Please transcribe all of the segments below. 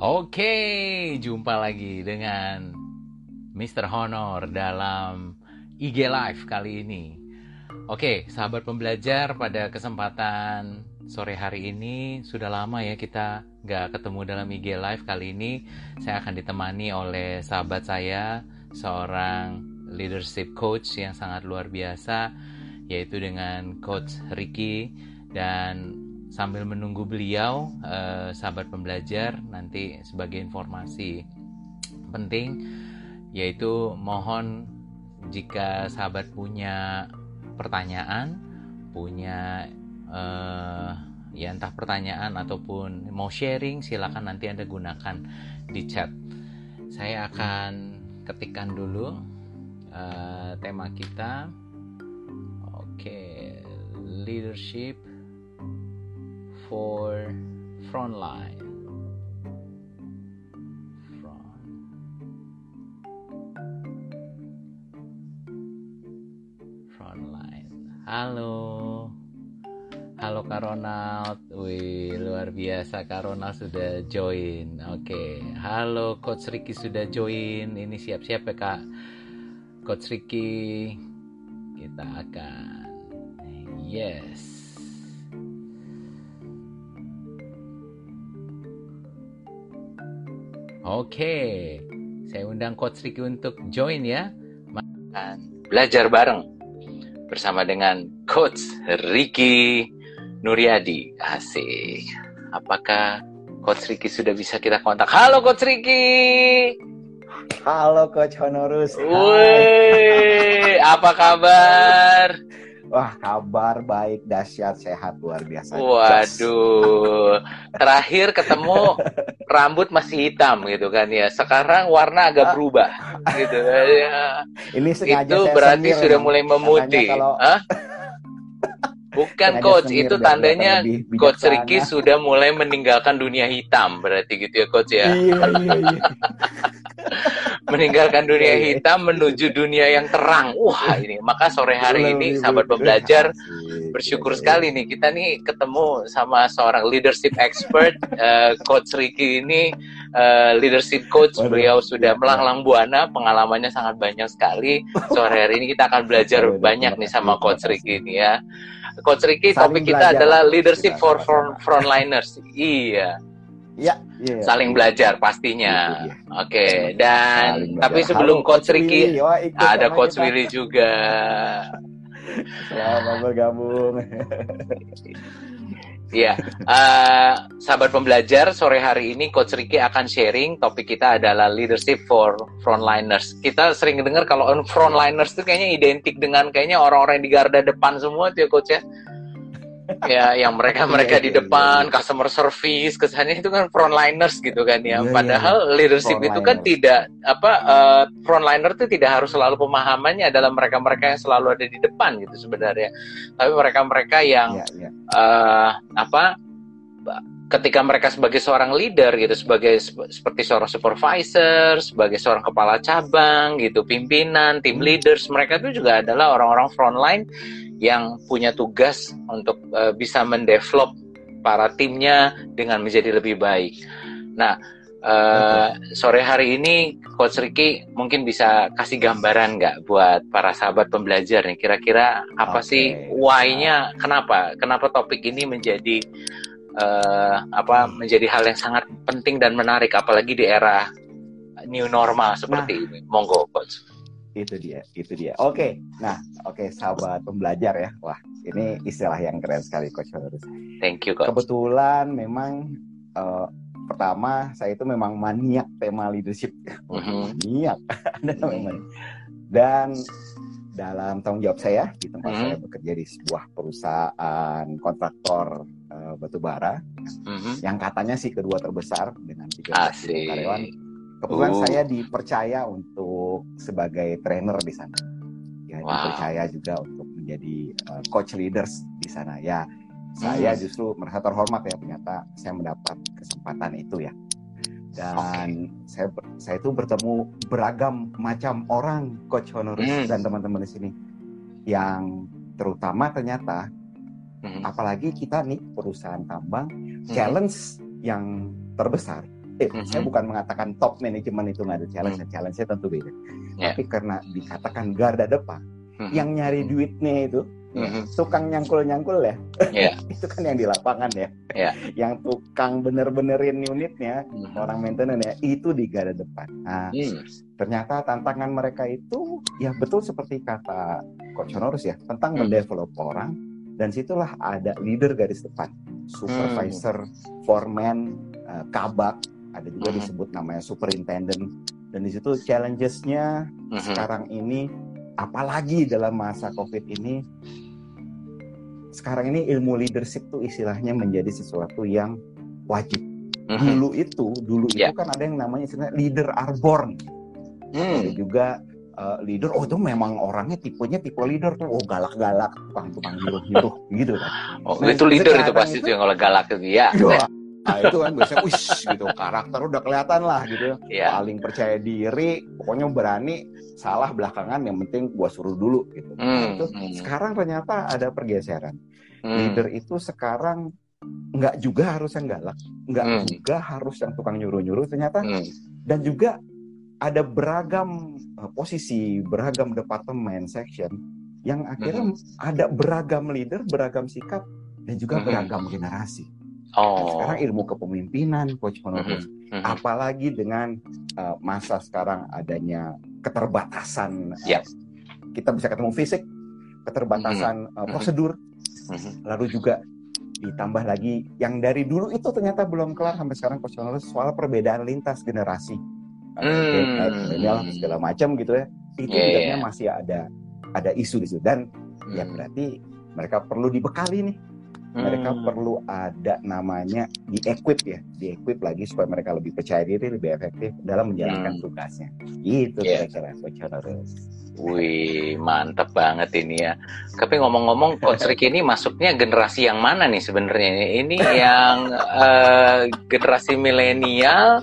Oke, jumpa lagi dengan Mr. Honor dalam IG Live kali ini. Oke, sahabat pembelajar, pada kesempatan sore hari ini sudah lama ya kita nggak ketemu dalam IG Live kali ini. Saya akan ditemani oleh sahabat saya, seorang leadership coach yang sangat luar biasa, yaitu dengan Coach Ricky dan sambil menunggu beliau eh, sahabat pembelajar nanti sebagai informasi penting yaitu mohon jika sahabat punya pertanyaan punya eh, ya entah pertanyaan ataupun mau sharing silakan nanti anda gunakan di chat saya akan ketikkan dulu uh, tema kita oke okay. leadership for frontline. Front. Frontline. Halo. Halo Kak Ronald. Wih, luar biasa Kak Ronald sudah join. Oke. Halo Coach Ricky sudah join. Ini siap-siap ya Kak. Coach Ricky. Kita akan Yes. Oke, saya undang Coach Ricky untuk join ya. Makan belajar bareng bersama dengan Coach Ricky Nuryadi. Asik. Apakah Coach Ricky sudah bisa kita kontak? Halo Coach Ricky. Halo Coach Honorus. Woi, apa kabar? Wah, kabar baik, dahsyat, sehat, luar biasa. Waduh, terakhir ketemu rambut masih hitam gitu kan ya. Sekarang warna agak berubah gitu. Ya. Ini sengaja itu saya berarti sudah mulai memutih. Kalau- Hah? Bukan Sengaja coach, itu tandanya coach. Ricky sudah mulai meninggalkan dunia hitam, berarti gitu ya coach ya. Iya, iya, iya. meninggalkan dunia Iya, iya. hitam menuju dunia yang terang. Wah, ini. Maka sore hari ini sahabat pembelajar bersyukur iya, iya. sekali nih kita nih ketemu sama seorang leadership expert eh, coach Ricky ini. Eh, leadership coach beliau sudah melanglang buana. Pengalamannya sangat banyak sekali. Sore hari ini kita akan belajar banyak nih sama coach Ricky ini ya. Coach Ricky topik kita adalah lah, leadership for front, frontliners. Iya Iya, iya. saling belajar pastinya Itu dia. oke dan Saling belajar. tapi sebelum Halo, coach Ricky ikut ada coach kita. Willy juga Selamat bergabung. Iya, eh, sahabat pembelajar, sore hari ini Coach Ricky akan sharing topik kita adalah leadership for frontliners. Kita sering dengar kalau on frontliners itu kayaknya identik dengan kayaknya orang-orang yang di garda depan semua tuh ya Coach ya. Ya, yang mereka-mereka Iya, di iya, depan, iya. customer service, kesannya itu kan frontliners gitu kan ya. Iya, iya, Padahal leadership itu kan tidak apa eh, frontliner itu tidak harus selalu pemahamannya adalah mereka-mereka yang selalu ada di depan gitu sebenarnya. Tapi mereka-mereka yang Iya, iya. eh apa ketika mereka sebagai seorang leader gitu sebagai sep- seperti seorang supervisor sebagai seorang kepala cabang gitu pimpinan tim Hmm. leaders mereka itu juga adalah orang-orang frontline yang punya tugas untuk eh, bisa mendevelop para timnya dengan menjadi lebih baik. Nah eh, sore hari ini coach Ricky mungkin bisa kasih gambaran nggak buat para sahabat pembelajar nih? Kira-kira apa Oke. sih why-nya? Kenapa? Kenapa topik ini menjadi eh, apa menjadi hal yang sangat penting dan menarik apalagi di era new normal seperti Nah. ini? Monggo coach itu dia itu dia oke nah oke sahabat pembelajar ya wah ini istilah yang keren sekali coach Honorus thank you coach kebetulan memang eh, pertama saya itu memang maniak tema leadership Mhm. maniak Mhm. memang. dan dalam tanggung jawab saya di tempat Mhm. saya bekerja di sebuah perusahaan kontraktor eh, batubara Mhm. yang katanya sih kedua terbesar dengan 13 ribu karyawan kebetulan Uh. saya dipercaya untuk sebagai trainer di sana ya Wow. dipercaya juga untuk menjadi uh, coach leaders di sana ya saya Hmm. justru merasa terhormat ya ternyata saya mendapat kesempatan itu ya dan saya ber- saya itu bertemu beragam macam orang coach honoris Hmm. dan teman-teman di sini yang terutama ternyata Mhm. apalagi kita nih perusahaan tambang Mhm. challenge yang terbesar Eh, mm -hmm. Saya bukan mengatakan top manajemen itu nggak ada challenge, mm -hmm. challenge saya tentu beda. Yeah. Tapi karena dikatakan garda depan, mm -hmm. yang nyari duitnya itu mm-hmm. tukang nyangkul-nyangkul ya, yeah. itu kan yang di lapangan ya, yeah. yang tukang bener-benerin unitnya mm-hmm. orang maintenance ya, itu di garda depan. Nah, mm. ternyata tantangan mereka itu ya betul seperti kata Coach Honorus ya, tentang mm. mendevelop orang dan situlah ada leader garis depan, supervisor, mm. foreman, uh, kabak, ada juga mm. disebut namanya superintendent dan di situ challenges-nya mm-hmm. sekarang ini apalagi dalam masa covid ini sekarang ini ilmu leadership tuh istilahnya menjadi sesuatu yang wajib mm-hmm. dulu itu dulu yeah. itu kan ada yang namanya istilah leader are born mm. ada juga uh, leader oh itu memang orangnya tipenya tipe leader tuh oh galak-galak tukang-tukang nyuruh-nyuruh gitu kan oh nah, itu leader itu pasti itu yang kalau galak itu ya Nah itu kan biasanya wis gitu karakter udah kelihatan lah gitu yeah. paling percaya diri pokoknya berani salah belakangan yang penting gua suruh dulu gitu mm, nah, itu mm. sekarang ternyata ada pergeseran mm. leader itu sekarang nggak juga harus yang galak nggak mm. juga harus yang tukang nyuruh nyuruh ternyata mm. dan juga ada beragam uh, posisi beragam departemen section yang akhirnya mm. ada beragam leader beragam sikap dan juga mm. beragam generasi Oh. sekarang ilmu kepemimpinan, coach honoris. Mm -hmm. Apalagi dengan uh, masa sekarang adanya keterbatasan, yep. uh, kita bisa ketemu fisik, keterbatasan mm -hmm. uh, prosedur, mm -hmm. lalu juga ditambah lagi yang dari dulu itu ternyata belum kelar sampai sekarang coach honoris soal perbedaan lintas generasi, mm. segala macam gitu ya. Itu yeah, yeah. masih ada ada isu di situ dan mm. ya berarti mereka perlu dibekali nih mereka hmm. perlu ada namanya di equip ya di equip lagi supaya mereka lebih percaya diri lebih efektif dalam menjalankan hmm. tugasnya itu yeah. kira-kira coach Wih mantap banget ini ya. Tapi ngomong-ngomong Coach Ricky ini masuknya generasi yang mana nih sebenarnya? Ini yang uh, generasi milenial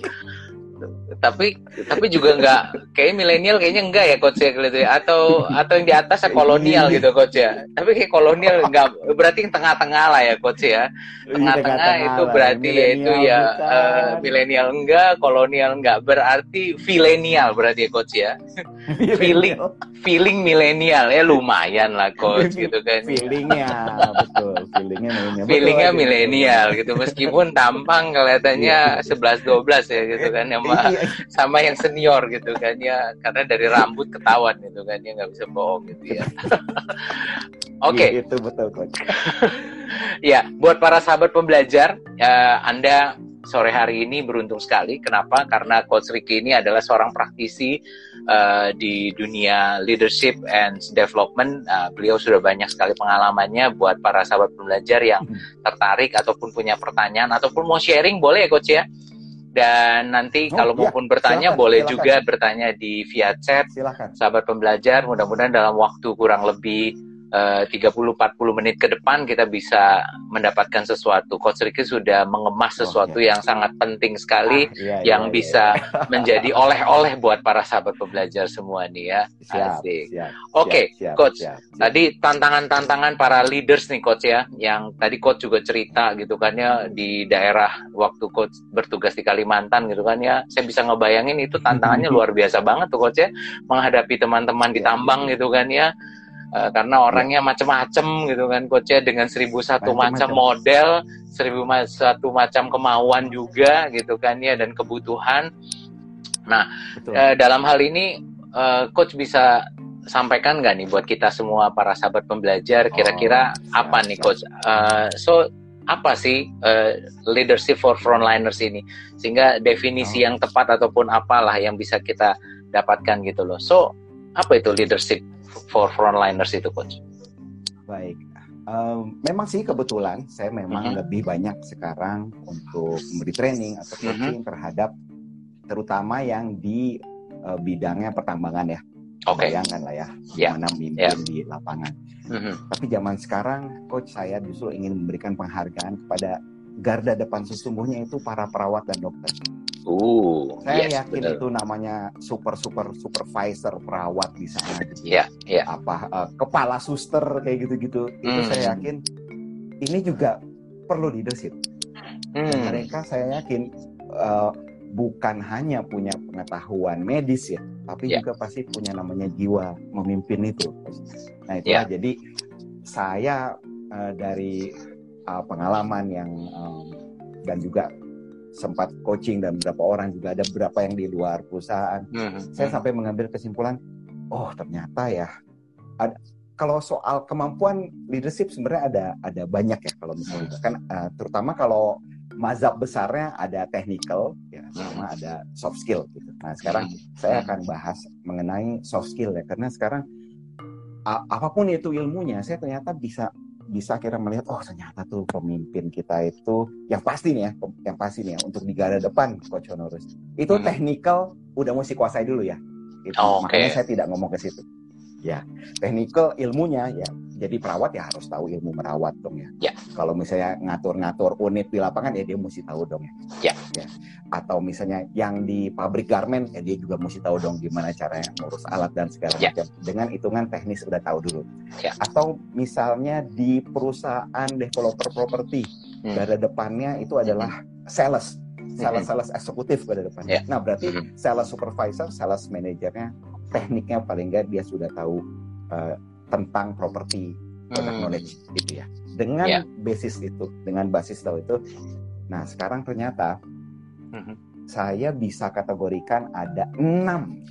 tapi tapi juga enggak kayak milenial kayaknya enggak ya coach ya gitu ya atau atau yang di atas ya kolonial iya. gitu coach ya. Tapi kayak kolonial enggak berarti yang tengah-tengah lah ya coach ya. Iya, tengah-tengah itu berarti ya itu ya uh, milenial enggak kolonial enggak berarti filenial berarti ya coach ya. Feeling feeling milenial. Ya lumayan lah coach gitu kan. Feelingnya betul. Feelingnya milenial. Feelingnya milenial gitu. Meskipun tampang kelihatannya iya. sebelas dua belas ya gitu kan yang sama yang senior gitu kan ya. Karena dari rambut ketahuan gitu kan ya nggak bisa bohong gitu ya. Oke. Okay. itu betul coach. Ya buat para sahabat pembelajar uh, anda sore hari ini beruntung sekali. Kenapa? Karena coach Ricky ini adalah seorang praktisi uh, di dunia leadership and development. Uh, beliau sudah banyak sekali pengalamannya buat para sahabat pembelajar yang hmm. tertarik ataupun punya pertanyaan ataupun mau sharing boleh ya coach ya dan nanti oh, kalau iya. maupun bertanya silakan, boleh silakan. juga bertanya di via chat. Silakan. Sahabat pembelajar, mudah-mudahan dalam waktu kurang lebih uh, 30-40 menit ke depan kita bisa mendapatkan sesuatu. Coach Ricky sudah mengemas oh, sesuatu oh, iya. yang sangat penting sekali ah, iya, yang iya, bisa iya. menjadi oleh-oleh buat para sahabat pembelajar semua nih ya. Asik. Oke, okay, Coach. Siap, siap. Tadi tantangan-tantangan para leaders nih Coach ya, yang tadi Coach juga cerita gitu kan ya di daerah waktu Coach bertugas di Kalimantan gitu kan ya. Saya bisa ngebayangin itu tantangannya luar biasa banget tuh Coach ya, menghadapi teman-teman di iya, tambang gitu kan ya Uh, karena orangnya macem-macem gitu kan coach ya dengan seribu satu macam model seribu satu macam kemauan juga gitu kan ya dan kebutuhan. Nah uh, dalam hal ini uh, coach bisa sampaikan nggak nih buat kita semua para sahabat pembelajar kira-kira oh, apa nih coach? Uh, so apa sih uh, leadership for frontliners ini? Sehingga definisi oh. yang tepat ataupun apalah yang bisa kita dapatkan gitu loh. So apa itu leadership for frontliners itu coach? Baik, um, memang sih kebetulan saya memang mm -hmm. lebih banyak sekarang untuk memberi training atau mhm. coaching mm -hmm. terhadap terutama yang di uh, bidangnya pertambangan ya. Oke. Okay. Bayangkan lah ya, yeah. mana mimpin yeah. di lapangan. Mm -hmm. Tapi zaman sekarang, coach saya justru ingin memberikan penghargaan kepada garda depan sesungguhnya itu para perawat dan dokter. Uh, saya yes, yakin betul. itu namanya super super supervisor perawat di sana gitu. Yeah, yeah. Apa uh, kepala suster kayak gitu-gitu. Mm. Itu saya hmm. yakin ini juga perlu leadership. Mm. Dan mereka saya yakin uh, bukan hanya punya pengetahuan medis ya, tapi yeah. juga pasti punya namanya jiwa memimpin itu. Nah itu yeah. jadi saya uh, dari uh, pengalaman yang um, dan juga sempat coaching dan beberapa orang juga ada beberapa yang di luar perusahaan. Mm-hmm. Saya sampai mengambil kesimpulan, oh ternyata ya ada kalau soal kemampuan leadership sebenarnya ada ada banyak ya kalau misalnya kan uh, terutama kalau mazhab besarnya ada technical ya sama ada soft skill gitu. Nah sekarang saya akan bahas mengenai soft skill ya karena sekarang apa pun itu ilmunya saya ternyata bisa bisa kira melihat oh ternyata tuh pemimpin kita itu yang pasti nih ya yang pasti nih ya untuk di garda depan coach Honorus itu hmm. technical udah mesti kuasai dulu ya itu oh, okay. makanya saya tidak ngomong ke situ ya technical ilmunya ya jadi perawat ya harus tahu ilmu merawat dong ya. ya. Kalau misalnya ngatur-ngatur unit di lapangan ya dia mesti tahu dong ya. ya. ya. Atau misalnya yang di pabrik garment ya dia juga mesti tahu dong gimana caranya ngurus alat dan segala ya. macam. Dengan hitungan teknis udah tahu dulu. Ya. Atau misalnya di perusahaan developer properti hmm. depannya itu adalah hmm. sales sales-sales hmm. eksekutif pada depannya. Yeah. Nah, berarti hmm. sales supervisor, sales manajernya, tekniknya paling nggak dia sudah tahu uh, tentang properti product hmm. knowledge gitu ya. Dengan yeah. basis itu, dengan basis tahu itu, nah sekarang ternyata hmm. saya bisa kategorikan ada enam,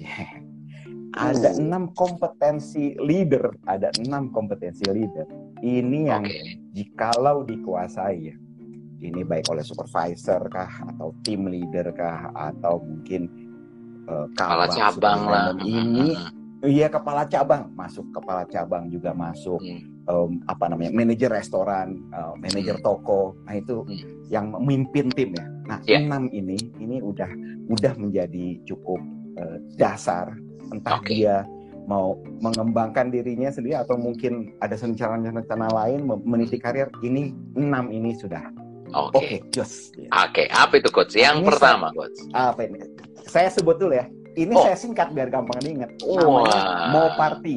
ada uh. enam kompetensi leader, ada enam kompetensi leader. Ini yang okay. jikalau dikuasai ya, ini baik oleh supervisor kah atau tim leader kah atau mungkin uh, kepala cabang lah ini Iya kepala cabang masuk, kepala cabang juga masuk. Hmm. Um, apa namanya manajer restoran, uh, manajer hmm. toko. Nah itu hmm. yang memimpin tim ya. Nah yeah. enam ini ini udah udah menjadi cukup uh, dasar. Entah okay. dia mau mengembangkan dirinya sendiri atau mungkin ada rencana-rencana lain meniti karir. Ini enam ini sudah Oke, okay. okay. Oke, okay. apa itu coach? Yang nah, pertama, saya, coach. Apa ini? Saya sebut dulu ya. Ini oh. saya singkat biar gampang diingat. Namanya mau party.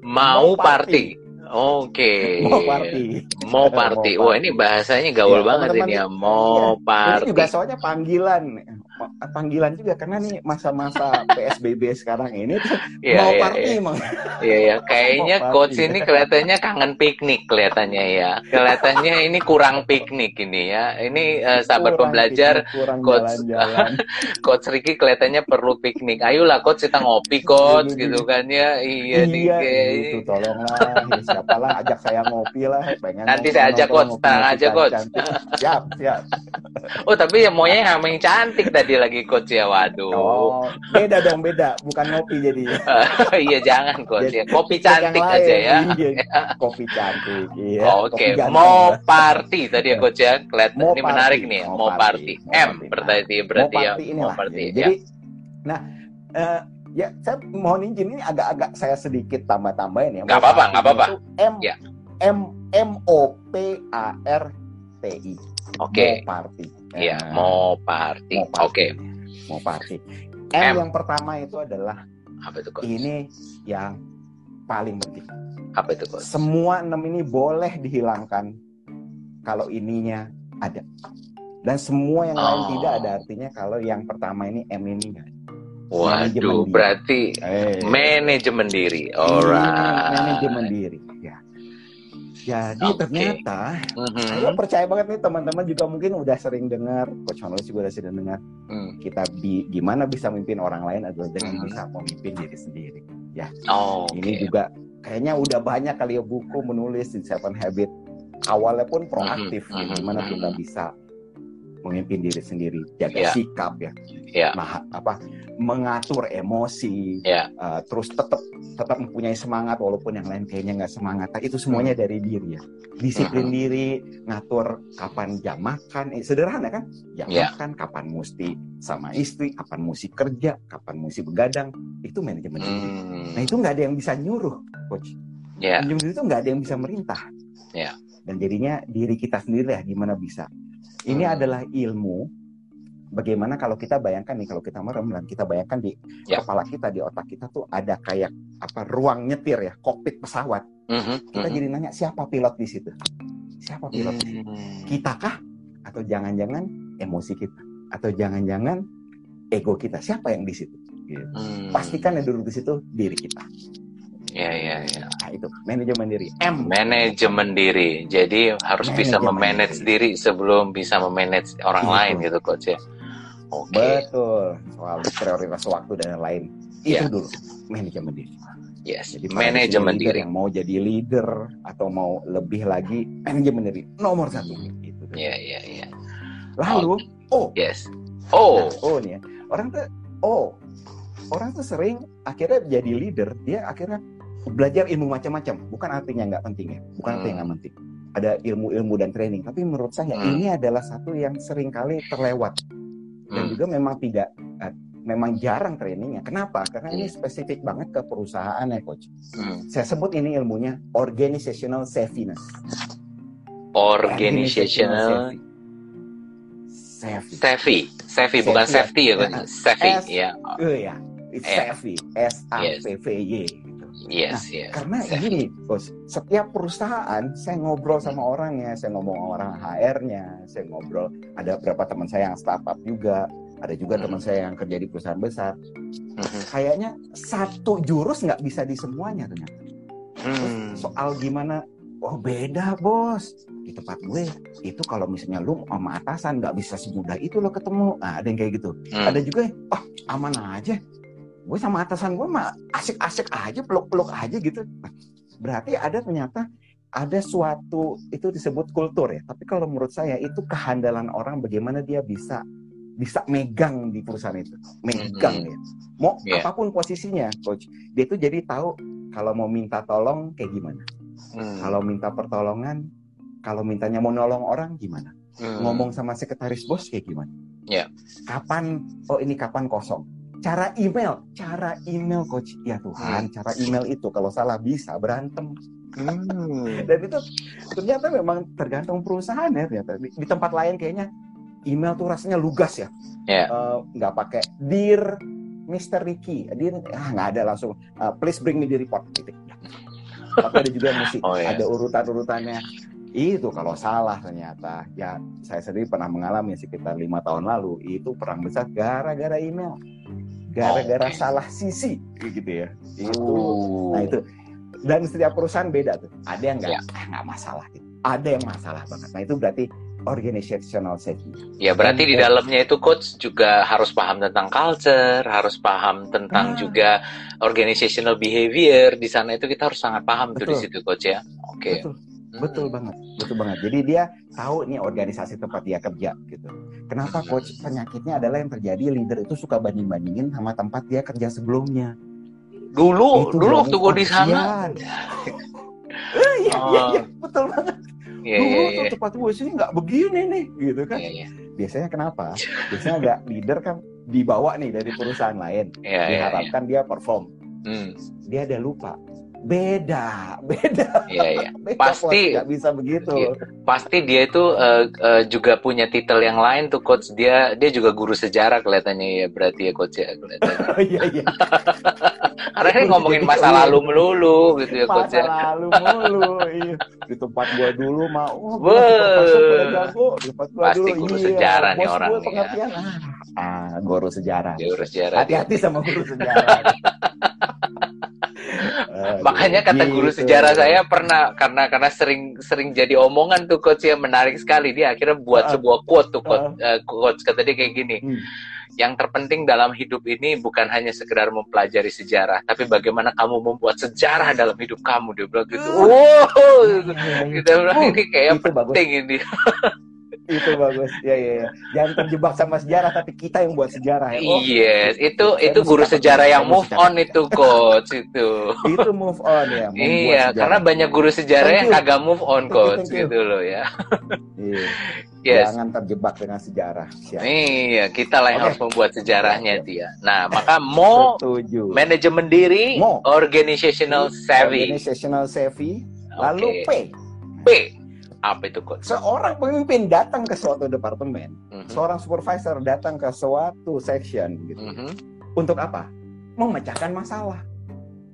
mau party. Oke. Okay. Mau party. Mau party. Wah, ini bahasanya gaul ya, banget teman -teman ini ya. Mau iya. party. Ini juga soalnya panggilan panggilan juga karena nih masa-masa PSBB sekarang ini tuh yeah, mau yeah, party yeah. emang. Iya ya, kayaknya coach ini kelihatannya kangen piknik kelihatannya ya. Kelihatannya ini kurang piknik ini ya. Ini uh, sahabat kurang pembelajar piknik, coach jalan -jalan. coach Ricky kelihatannya perlu piknik. Ayolah coach kita ngopi coach iya, gitu kan ya. Iya, iya gitu tolonglah siapalah ajak saya ngopi lah pengen Nanti saya ajak coach, tenang aja coach. Siap, siap. oh, tapi ya maunya yang cantik tadi jadi lagi coach ya waduh oh, beda dong beda bukan ngopi jadi iya jangan coach ya kopi cantik aja ya iya, kopi cantik iya oke okay. mau party tadi ya coach ya kelihatan ini party. menarik nih mau, mau party. party. M berarti berarti ya mau party ya. jadi nah uh, ya saya mohon izin ini agak-agak saya sedikit tambah-tambahin ya. Gak apa-apa, gak apa-apa. M ya. M M O P A R T I. Oke. Okay. party. Iya, nah, mau party. Oke. Okay. Mau party. M, M yang pertama itu adalah apa itu coach? Ini yang paling penting. Apa itu coach? Semua enam ini boleh dihilangkan kalau ininya ada. Dan semua yang oh. lain tidak ada artinya kalau yang pertama ini M ini enggak Waduh, berarti eh. manajemen diri. Alright. Manajemen diri. Jadi okay. ternyata mm-hmm. saya percaya banget nih teman-teman juga mungkin udah sering dengar, Coach Honoris juga udah sering dengar. Mm. Kita bi- gimana bisa memimpin orang lain adalah dengan mm-hmm. bisa memimpin diri sendiri. Ya. Oh, okay. Ini juga kayaknya udah banyak kali ya buku menulis di Seven Habit. Awalnya pun proaktif, mm-hmm. ya, gimana kita bisa memimpin diri sendiri, jaga yeah. sikap ya, yeah. nah, apa mengatur emosi, yeah. uh, terus tetap tetap mempunyai semangat walaupun yang lain kayaknya nggak semangat. Nah, itu semuanya hmm. dari diri ya, disiplin uh-huh. diri, ngatur kapan jam makan, eh, sederhana kan, jam yeah. makan, kapan mesti sama istri, kapan mesti kerja, kapan mesti begadang, itu manajemen diri. Hmm. Nah itu nggak ada yang bisa nyuruh, coach. Yeah. Manajemen diri itu nggak ada yang bisa merintah. Yeah. Dan jadinya diri kita sendiri ya gimana bisa ini hmm. adalah ilmu bagaimana kalau kita bayangkan nih kalau kita merem dan kita bayangkan di ya. kepala kita di otak kita tuh ada kayak apa ruang nyetir ya kokpit pesawat mm-hmm. kita mm-hmm. jadi nanya siapa pilot di situ siapa pilot mm-hmm. di situ hmm. kita kah atau jangan-jangan emosi kita atau jangan-jangan ego kita siapa yang di situ gitu. hmm. pastikan yang duduk di situ diri kita Ya, ya, ya. Nah, itu manajemen diri. M. Manajemen diri. Jadi harus manajemen bisa memanage diri. diri sebelum bisa memanage orang itu. lain gitu, coach ya. Oke. Okay. Betul. Soal prioritas waktu dan lain. Itu yeah. dulu manajemen diri. Yes. Jadi manajemen diri. Yang mau jadi leader atau mau lebih lagi manajemen diri nomor satu. Gitu. Iya, iya, iya. Lalu, oh. Yes. Oh. Nah, oh nih ya. Orang tuh, oh. Orang tuh sering akhirnya jadi leader, dia akhirnya belajar ilmu macam-macam. Bukan artinya nggak penting ya. Bukan hmm. artinya nggak penting. Ada ilmu-ilmu dan training. Tapi menurut saya hmm. ini adalah satu yang sering kali terlewat. Dan hmm. juga memang tidak uh, memang jarang trainingnya. Kenapa? Karena ini hmm. spesifik banget ke perusahaan ya coach. Hmm. saya sebut ini ilmunya organizational savviness organizational savvy savvy savvy bukan safety ya coach. Savvy ya. Ya. It's savvy S A V V Y Yes, nah, yes. Karena exactly. gini, bos, setiap perusahaan saya ngobrol sama orangnya, saya ngomong sama orang HR-nya, saya ngobrol ada beberapa teman saya yang startup juga, ada juga hmm. teman saya yang kerja di perusahaan besar. Hmm. Kayaknya satu jurus nggak bisa di semuanya ternyata. Hmm. soal gimana? Oh beda bos. Di tempat gue itu kalau misalnya lu sama atasan nggak bisa semudah itu lo ketemu. Nah, ada yang kayak gitu. Hmm. Ada juga, oh aman aja gue sama atasan gue mah asik-asik aja peluk-peluk aja gitu berarti ada ternyata ada suatu itu disebut kultur ya tapi kalau menurut saya itu kehandalan orang bagaimana dia bisa bisa megang di perusahaan itu megang mm-hmm. ya mau yeah. apa pun posisinya coach dia itu jadi tahu kalau mau minta tolong kayak gimana mm. kalau minta pertolongan kalau mintanya mau nolong orang gimana mm. ngomong sama sekretaris bos kayak gimana yeah. kapan oh ini kapan kosong cara email, cara email coach. Ya Tuhan, hmm. cara email itu kalau salah bisa berantem. Hmm. Dan itu ternyata memang tergantung perusahaan ya ternyata. Di, di tempat lain kayaknya email tuh rasanya lugas ya. Yeah. Uh, nggak pakai dear Mr. Ricky, dear ah nggak ada langsung uh, please bring me the report gitu. Tapi ada juga mesti oh, yeah. ada urutan-urutannya itu kalau salah ternyata ya saya sendiri pernah mengalami sekitar lima tahun lalu itu perang besar gara-gara email gara-gara okay. salah sisi gitu ya itu uh. nah itu dan setiap perusahaan beda tuh ada yang nggak yeah. nggak masalah gitu ada yang masalah banget nah itu berarti organizational safety. Ya berarti di dalamnya itu coach juga harus paham tentang culture, harus paham tentang ah. juga organizational behavior. Di sana itu kita harus sangat paham betul. tuh di situ coach ya. Oke. Okay. Betul. Betul hmm. banget, betul banget. Jadi dia tahu nih organisasi tempat dia kerja gitu. Kenapa coach penyakitnya adalah yang terjadi leader itu suka banding-bandingin sama tempat dia kerja sebelumnya. Dulu, itu dulu waktu gue di sana. Iya, iya, iya, betul banget. Yeah, dulu yeah, yeah. tempat gue sini nggak begini nih, gitu kan? Yeah, yeah. Biasanya kenapa? Biasanya agak leader kan dibawa nih dari perusahaan lain, yeah, iya, diharapkan yeah, yeah. dia perform. Hmm. Dia ada lupa beda beda. Iya iya. Beda, pasti nggak bisa begitu. Iya. pasti dia itu uh, uh, juga punya titel yang lain tuh coach. Dia dia juga guru sejarah kelihatannya. Ya berarti ya coach ya kelihatannya. Iya iya. Karena ini ngomongin masa lalu melulu gitu ya coach ya. Masa lalu melulu iya. Di tempat gua dulu mau oh, gua pasti guru iya. sejarah nih orang nih ya. ah guru sejarah. Guru sejarah. Hati-hati sama guru sejarah Makanya kata gitu. guru sejarah saya pernah karena karena sering sering jadi omongan tuh coach yang menarik sekali dia akhirnya buat uh, sebuah quote tuh quote, uh, coach kata dia kayak gini. Hmm. Yang terpenting dalam hidup ini bukan hanya sekedar mempelajari sejarah, tapi bagaimana kamu membuat sejarah dalam hidup kamu. Dia bilang gitu. Uh. Wow, kita bilang oh, ini kayak penting bagus. ini. itu bagus. Ya ya ya jangan terjebak sama sejarah tapi kita yang buat sejarah ya. Oh, yes. Itu itu guru sejarah yang move on itu coach itu. Itu move on ya. Iya karena banyak guru sejarah yang kagak move on coach gitu loh ya. Iya. yes. jangan terjebak dengan sejarah. Siap. iya kita lah yang okay. harus membuat sejarahnya dia. Nah maka mau manajemen diri mo. organizational savvy. Organizational savvy lalu P. P apa itu coach? Seorang pemimpin datang ke suatu departemen, mm-hmm. seorang supervisor datang ke suatu section gitu. Mm-hmm. Untuk apa? Memecahkan masalah.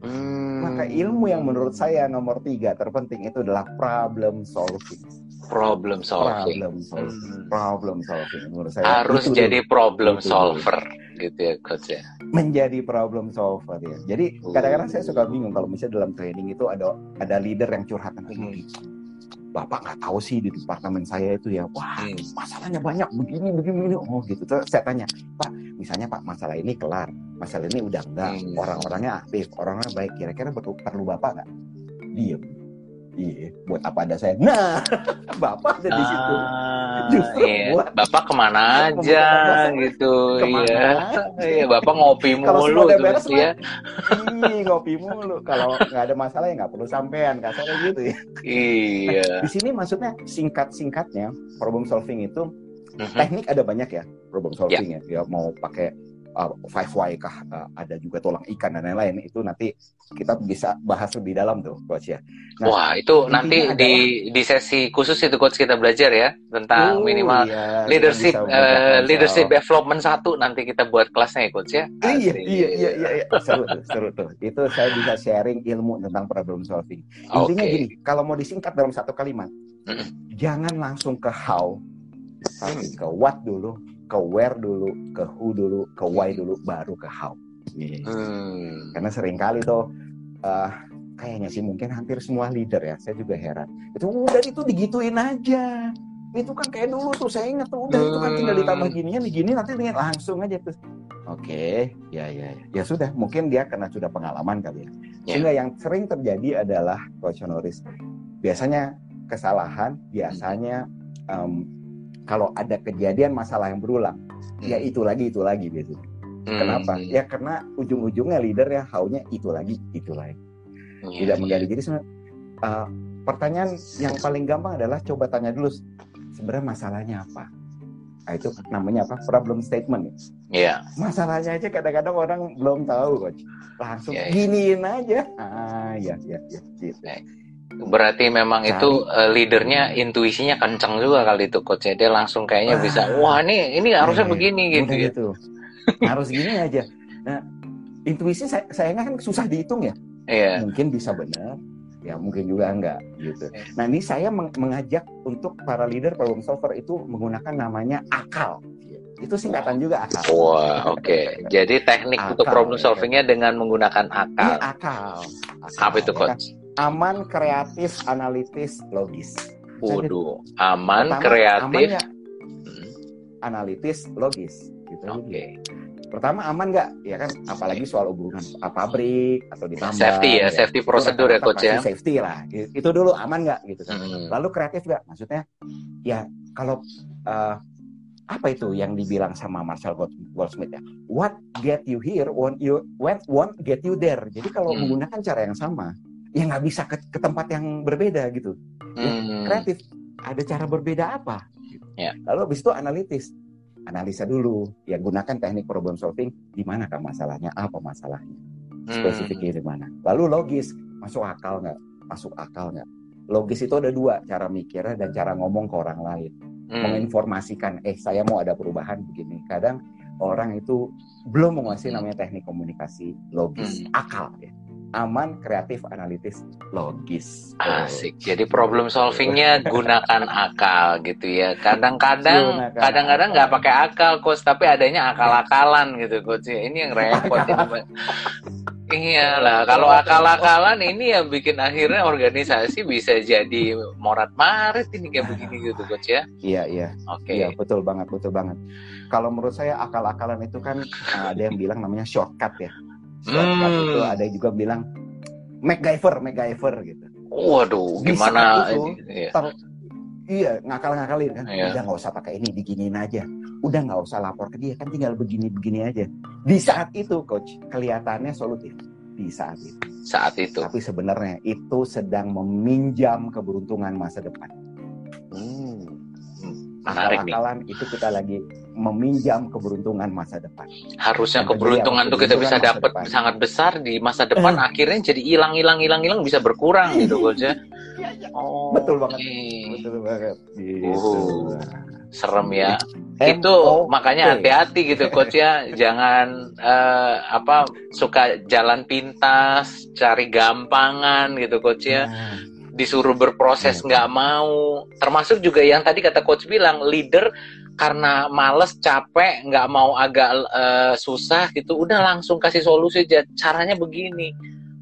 Mm. Maka ilmu yang menurut saya nomor tiga terpenting itu adalah problem solving. problem solving problem solving hmm. problem solving menurut saya harus itu jadi dulu. problem itu solver dulu. gitu ya coach ya menjadi problem solver ya jadi kadang-kadang saya suka bingung kalau misalnya dalam training itu ada ada leader yang curhat hmm. Bapak nggak tahu sih di departemen saya itu ya, wah hmm. masalahnya banyak begini begini begini. Oh gitu. Terus saya tanya, Pak, misalnya Pak masalah ini kelar, masalah ini udah enggak, hmm. orang-orangnya aktif, orangnya baik. Kira-kira perlu, perlu Bapak nggak? Diem Iya, buat apa ada saya? Nah, bapak ada di situ. Ah, Justru iya. buat bapak ke mana aja gitu, ke mana? iya. Iya, bapak ngopi mulu terus ya. Iya, ngopi mulu. Kalau nggak ada masalah ya nggak perlu sampean, kasarnya gitu ya. Iya. Nah, di sini maksudnya singkat-singkatnya problem solving itu mm-hmm. teknik ada banyak ya problem solving yeah. ya. Ya mau pakai uh, five why kah uh, ada juga tulang ikan dan lain-lain itu nanti kita bisa bahas lebih dalam tuh coach ya. Nah, Wah itu nanti adalah, di di sesi khusus itu coach kita belajar ya tentang oh, minimal iya, leadership uh, leadership development satu nanti kita buat kelasnya ya coach ya. Iya iya iya iya, iya. seru tuh seru tuh itu saya bisa sharing ilmu tentang problem solving. Intinya okay. gini kalau mau disingkat dalam satu kalimat mm -mm. jangan langsung ke how tapi ke what dulu ke where dulu, ke who dulu, ke why dulu, baru ke how. Yeah. Hmm. Karena sering kali tuh uh, kayaknya sih mungkin hampir semua leader ya, saya juga heran. Itu udah itu digituin aja. Itu kan kayak dulu tuh saya ingat tuh udah hmm. itu kan tinggal ditambah hmm. gininya gini nanti dengan langsung aja tuh. Oke, okay, ya ya ya. Ya sudah, mungkin dia karena sudah pengalaman kali ya. Yeah. Sehingga yang sering terjadi adalah Coach Honoris. Biasanya kesalahan, biasanya um, kalau ada kejadian masalah yang berulang, ya hmm. ya itu lagi itu lagi gitu. Hmm. Kenapa? Ya karena ujung-ujungnya leader ya haunya itu lagi itu lagi. Hmm. Tidak menggali. Jadi uh, pertanyaan yang paling gampang adalah coba tanya dulu sebenarnya masalahnya apa. Nah, itu namanya apa? Problem statement. Iya. Yeah. Masalahnya aja kadang-kadang orang belum tahu, coach. Langsung yeah, yeah. giniin aja. Ah, ya, ya, ya. Gitu. Berarti memang Cari. itu uh, leadernya intuisinya kencang juga kali itu coach Dia langsung kayaknya wah. bisa, wah ini ini harusnya ya, begini gitu, ya. gitu. Harus gini aja. Nah, intuisi saya, saya kan susah dihitung ya. Iya. Mungkin bisa benar, ya mungkin juga enggak gitu. Iya. Nah ini saya meng mengajak untuk para leader problem solver itu menggunakan namanya akal. Itu singkatan juga akal. Wah, oke. Okay. Jadi teknik akal, untuk problem ya. solvingnya ya. dengan menggunakan akal. Iya, akal. akal. Apa itu ya coach? Ya aman, kreatif, analitis, logis. Waduh, aman, Pertama, kreatif, aman hmm. analitis, logis. Gitu. Oke. Okay. Pertama aman nggak? Ya kan, apalagi soal hubungan pabrik atau di tambang. Safety ya, ya. safety prosedur ya coach ya. Safety lah, itu dulu aman nggak gitu kan. Hmm. Lalu kreatif nggak? Maksudnya, ya kalau uh, apa itu yang dibilang sama Marshall Goldsmith ya? What get you here won't you when won't get you there. Jadi kalau hmm. menggunakan cara yang sama, ya nggak bisa ke, ke tempat yang berbeda gitu. Ya, hmm. Kreatif, ada cara berbeda apa? Ya. Lalu habis itu analitis, analisa dulu. Ya gunakan teknik problem solving. Di mana kan masalahnya? Apa masalahnya? Spesifiknya di mana? Lalu logis, masuk akal nggak? Masuk akal nggak? Logis itu ada dua, cara mikirnya dan cara ngomong ke orang lain. Hmm. Menginformasikan, eh saya mau ada perubahan begini. Kadang orang itu belum menguasai hmm. namanya teknik komunikasi logis, hmm. akal ya aman, kreatif, analitis, logis. Asik. Jadi problem solvingnya gunakan akal gitu ya. Kadang-kadang, kadang-kadang nggak pakai akal, coach, tapi adanya akal-akalan gitu, coach. Ini yang repot. Iya lah, kalau akal-akalan ini yang bikin akhirnya organisasi bisa jadi morat marit ini kayak begini gitu, coach ya. Iya iya. Oke. Okay. Iya betul banget, betul banget. Kalau menurut saya akal-akalan itu kan ada yang bilang namanya shortcut ya shortcut hmm. itu ada juga bilang MacGyver MacGyver gitu. Waduh gimana itu, iya. Ter, iya ngakal-ngakalin kan. Iya. udah nggak usah pakai ini diginiin aja. Udah nggak usah lapor ke dia kan tinggal begini-begini aja. Di saat itu coach kelihatannya solutif. Di saat itu. Saat itu. Tapi sebenarnya itu sedang meminjam keberuntungan masa depan. Hmm. akal-akalan itu kita lagi meminjam keberuntungan masa depan. Harusnya Dan keberuntungan itu kita bisa dapat sangat besar di masa depan, eh. akhirnya jadi hilang hilang hilang hilang bisa berkurang gitu coach ya. Oh, betul banget. Betul banget. Gitu. Uh, serem ya. itu makanya hati-hati gitu coach ya. Jangan uh, apa suka jalan pintas, cari gampangan gitu coach ya. Nah disuruh berproses iya. nggak mau termasuk juga yang tadi kata coach bilang leader karena males capek nggak mau agak uh, susah gitu udah langsung kasih solusi aja caranya begini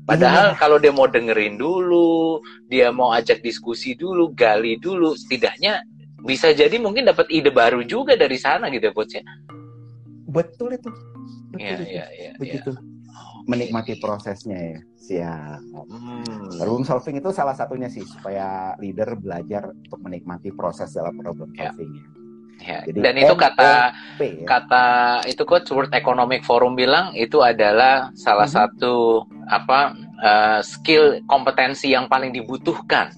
padahal iya. kalau dia mau dengerin dulu dia mau ajak diskusi dulu gali dulu setidaknya bisa jadi mungkin dapat ide baru juga dari sana gitu ya coach ya betul itu betul ya, itu. Ya, ya, begitu ya. Menikmati prosesnya ya Siap. Hmm. Problem solving itu salah satunya sih supaya leader belajar untuk menikmati proses dalam problem ya. solving ya. Ya. Jadi Dan itu kata ya. kata itu coach World Economic Forum bilang itu adalah salah hmm. satu apa uh, skill kompetensi yang paling dibutuhkan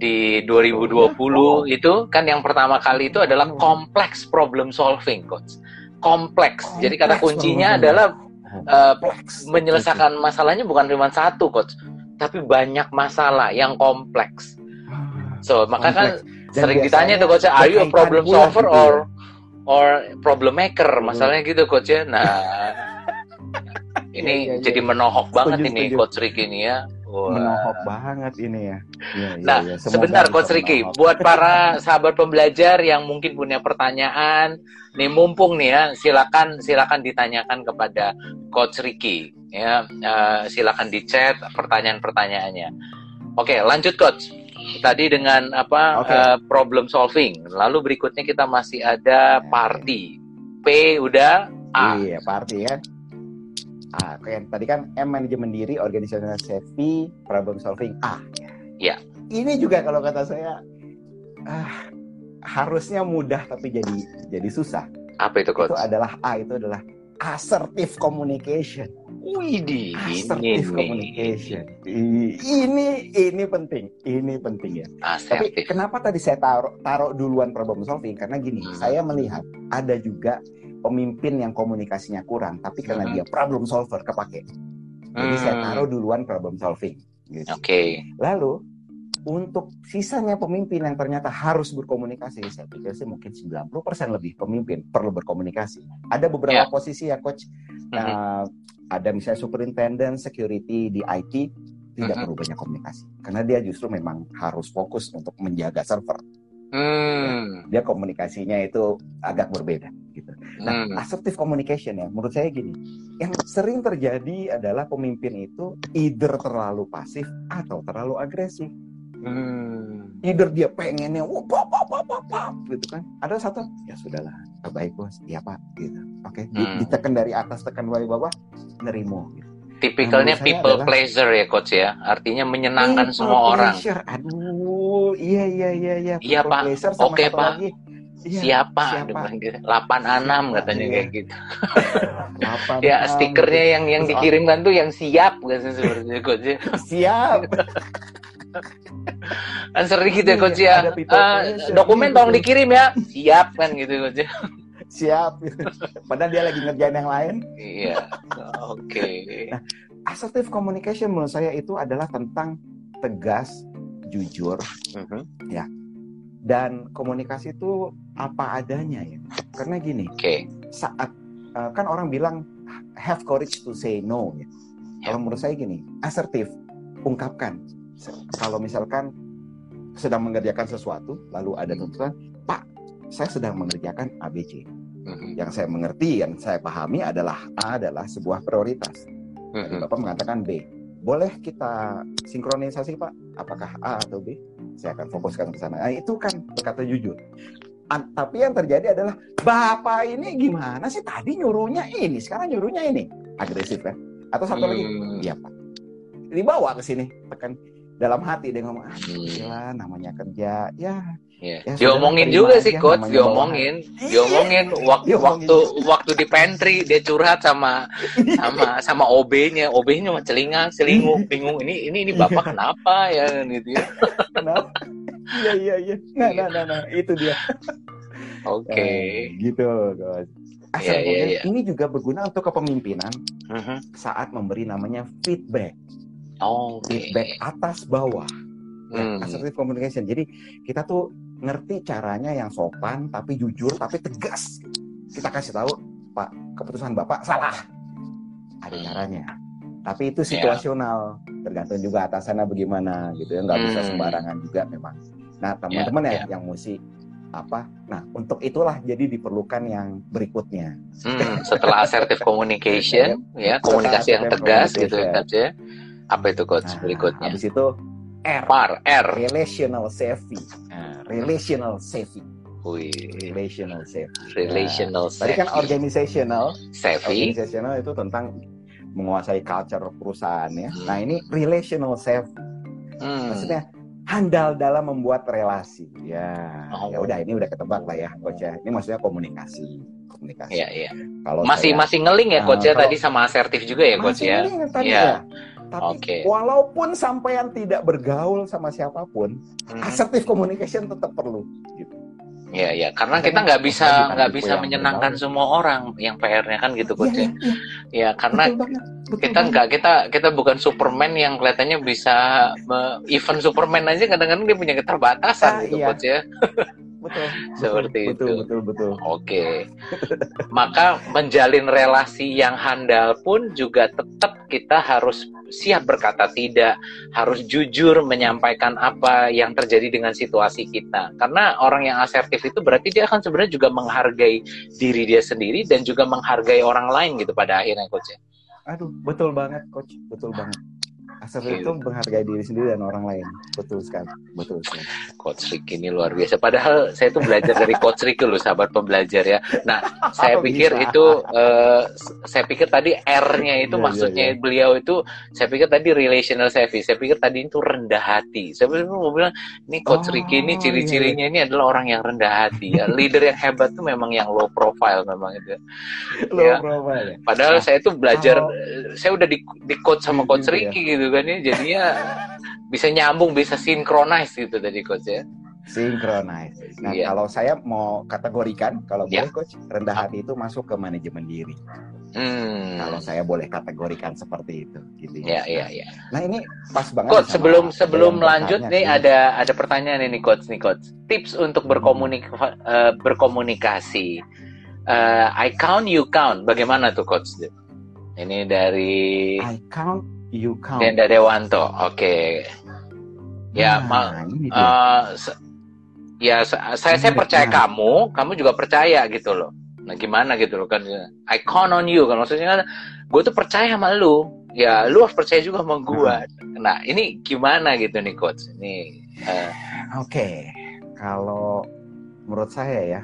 di 2020 oh. itu kan yang pertama kali itu adalah kompleks problem solving coach. Kompleks. Jadi kata kuncinya adalah uh, menyelesaikan masalahnya bukan cuma satu coach. Tapi banyak masalah yang kompleks. Ah, so maka kan sering ditanya tuh coach are you a problem solver gitu. or or problem maker? Hmm. masalahnya gitu coach ya. Nah ini ya, ya, jadi menohok banget setuju, ini setuju. coach Ricky ini ya Wah. Menohok banget ini ya. ya, nah, ya. sebentar Coach Ricky, buat para sahabat pembelajar yang mungkin punya pertanyaan, nih mumpung nih ya, silakan silakan ditanyakan kepada Coach Ricky ya. Uh, silakan di chat pertanyaan-pertanyaannya. Oke, lanjut Coach. Tadi dengan apa okay. uh, eh, problem solving. Lalu berikutnya kita masih ada party. P udah A. Iya, party ya. A. Kayak tadi kan M manajemen diri, organisasional safety, problem solving A. Ya. Ini juga kalau kata saya ah, harusnya mudah tapi jadi jadi susah. Apa itu coach? Itu adalah A itu adalah assertive communication. Widih, assertive ini, communication. Ini ini penting, ini penting ya. Assertive. Tapi kenapa tadi saya taruh taruh duluan problem solving? Karena gini, hmm. saya melihat ada juga pemimpin yang komunikasinya kurang, tapi karena hmm. dia problem solver kepake. Jadi hmm. saya taruh duluan problem solving. Gitu. Oke. Okay. Lalu untuk sisanya pemimpin yang ternyata harus berkomunikasi, saya pikir sih mungkin 90% lebih pemimpin perlu berkomunikasi. Ada beberapa yeah. posisi ya coach, mm-hmm. uh, ada misalnya superintendent security di IT tidak mm-hmm. perlu banyak komunikasi karena dia justru memang harus fokus untuk menjaga server. Mm. Ya, dia komunikasinya itu agak berbeda gitu. Nah, mm. assertive communication ya, menurut saya gini, yang sering terjadi adalah pemimpin itu either terlalu pasif atau terlalu agresif. Hmm. Either dia pengennya wah pap, pap, pap, pap, gitu kan. Ada satu ya sudahlah terbaik bos, iya pak gitu. Oke, okay. hmm. ditekan dari atas tekan dari bawah, nerimo. Gitu. Tipikalnya people adalah, pleaser ya coach ya, artinya menyenangkan semua pleasure. orang. Aduh, iya iya iya iya. Iya pak. Oke okay, pak. Lagi, Ya, siapa? siapa? Delapan enam katanya ya. kayak gitu. ya stikernya yang yang dikirimkan tuh yang siap gitu seperti coach. Siap. kan sering gitu ya coach ya uh, dokumen tolong dikirim ya siap kan gitu coach ya siap padahal dia lagi ngerjain yang lain iya oke okay. nah, assertive communication menurut saya itu adalah tentang tegas jujur uh -huh. ya dan komunikasi itu apa adanya ya karena gini okay. saat uh, kan orang bilang have courage to say no ya. kalau menurut saya gini asertif ungkapkan kalau misalkan sedang mengerjakan sesuatu lalu ada hmm. tuntutan Pak saya sedang mengerjakan ABC yang saya mengerti yang saya pahami adalah A adalah sebuah prioritas. Hmm. Bapak mengatakan B. Boleh kita sinkronisasi Pak? Apakah A atau B? Saya akan fokuskan ke sana. Nah, itu kan berkata jujur. An tapi yang terjadi adalah Bapak ini gimana sih? Tadi nyuruhnya ini sekarang nyuruhnya ini. Agresif kan? Atau satu lagi? Iya Pak. Dibawa ke sini tekan dalam hati dia ngomong ah gila namanya kerja. Ya Yeah. Ya, diomongin juga sih coach, diomongin, diomongin waktu waktu waktu di pantry dia curhat sama sama sama OB-nya, OB-nya cuma celinga, selingkuh, bingung ini ini ini bapak kenapa ya gitu ya. Kenapa? Iya iya iya. Nah, nah nah nah itu dia. Oke. Okay. Uh, gitu coach. Asal yeah, yeah, yeah. ini juga berguna untuk kepemimpinan uh -huh. saat memberi namanya feedback. Oh, okay. feedback atas bawah. Ya, hmm. assertive communication. Jadi kita tuh ngerti caranya yang sopan tapi jujur tapi tegas. Kita kasih tahu, Pak, keputusan Bapak salah. Ada hmm. caranya. Tapi itu ya. situasional. Yeah. tergantung juga atasannya bagaimana gitu ya nggak hmm. bisa sembarangan juga memang nah teman-teman yeah, ya yeah. yang mesti apa nah untuk itulah jadi diperlukan yang berikutnya hmm, setelah assertive communication ya komunikasi yang tegas gitu ya coach ya apa itu coach nah, berikutnya habis itu R Par, R relational savvy nah, relational savvy Wih. Relational savvy. Relational nah, savvy. Tadi kan organizational. Savvy. Organizational itu tentang menguasai culture perusahaan ya. Hmm. Nah ini relational savvy. Hmm. Maksudnya handal dalam membuat relasi. Ya, oh. ya udah ini udah ketebak lah ya, coach ya. Ini maksudnya komunikasi, komunikasi. Iya, iya. Kalau masih saya, masih ngeling ya coach ya uh, tadi sama asertif juga ya coach ya. Tadi ya. ya. Tapi okay. walaupun sampean tidak bergaul sama siapa pun, hmm. assertive communication tetap perlu gitu. Iya iya karena kita nggak bisa nggak bisa menyenangkan semua orang yang PR-nya kan gitu coach ya. Ya, ya karena kita nggak kita kita bukan Superman yang kelihatannya bisa event Superman aja kadang-kadang dia punya keterbatasan ah, gitu iya. coach ya. betul. Seperti betul, itu. Betul, betul, betul. Oke. Maka menjalin relasi yang handal pun juga tetap kita harus siap berkata tidak, harus jujur menyampaikan apa yang terjadi dengan situasi kita. Karena orang yang asertif itu berarti dia akan sebenarnya juga menghargai diri dia sendiri dan juga menghargai orang lain gitu pada akhirnya coach. Ya. Aduh, betul banget coach, betul banget. Asal itu menghargai diri sendiri dan orang lain. Betul sekali. Betul sekali. Coach Ricky ini luar biasa. Padahal saya itu belajar dari Coach Ricky loh, sahabat pembelajar ya. Nah, saya pikir bisa? itu uh, saya pikir tadi R-nya itu yeah, maksudnya yeah, yeah. beliau itu saya pikir tadi relational savvy. Saya pikir tadi itu rendah hati. Saya pikir mau bilang ini Coach oh, Ricky ini ciri-cirinya yeah. ini adalah orang yang rendah hati ya. Leader yang hebat tuh memang yang low profile memang itu. Low ya. profile. Padahal nah, saya itu belajar oh. saya udah di, di coach sama Coach iya, Ricky gitu kan ya jadinya bisa nyambung bisa sinkronis gitu tadi coach ya sinkronis nah yeah. kalau saya mau kategorikan kalau yeah. boleh coach rendah hati itu masuk ke manajemen diri Hmm. Kalau saya boleh kategorikan seperti itu, gitu ya. Iya, iya, Nah ini pas banget. Coach, sebelum sebelum lanjut nih ada ada pertanyaan ini coach nih coach. Tips untuk berkomunik uh, berkomunikasi. Uh, I count, you count. Bagaimana tuh coach? Ini dari. I count, you count. Denda Dewanto. Oke. Okay. Ya, nah, uh, ya saya saya percaya nah. kamu, kamu juga percaya gitu loh. Nah gimana gitu loh kan? I count on you kan maksudnya kan, gue tuh percaya sama lu. Ya lu harus percaya juga sama gue. Nah, nah ini gimana gitu nih coach? Ini. Uh... Oke, okay. kalau menurut saya ya,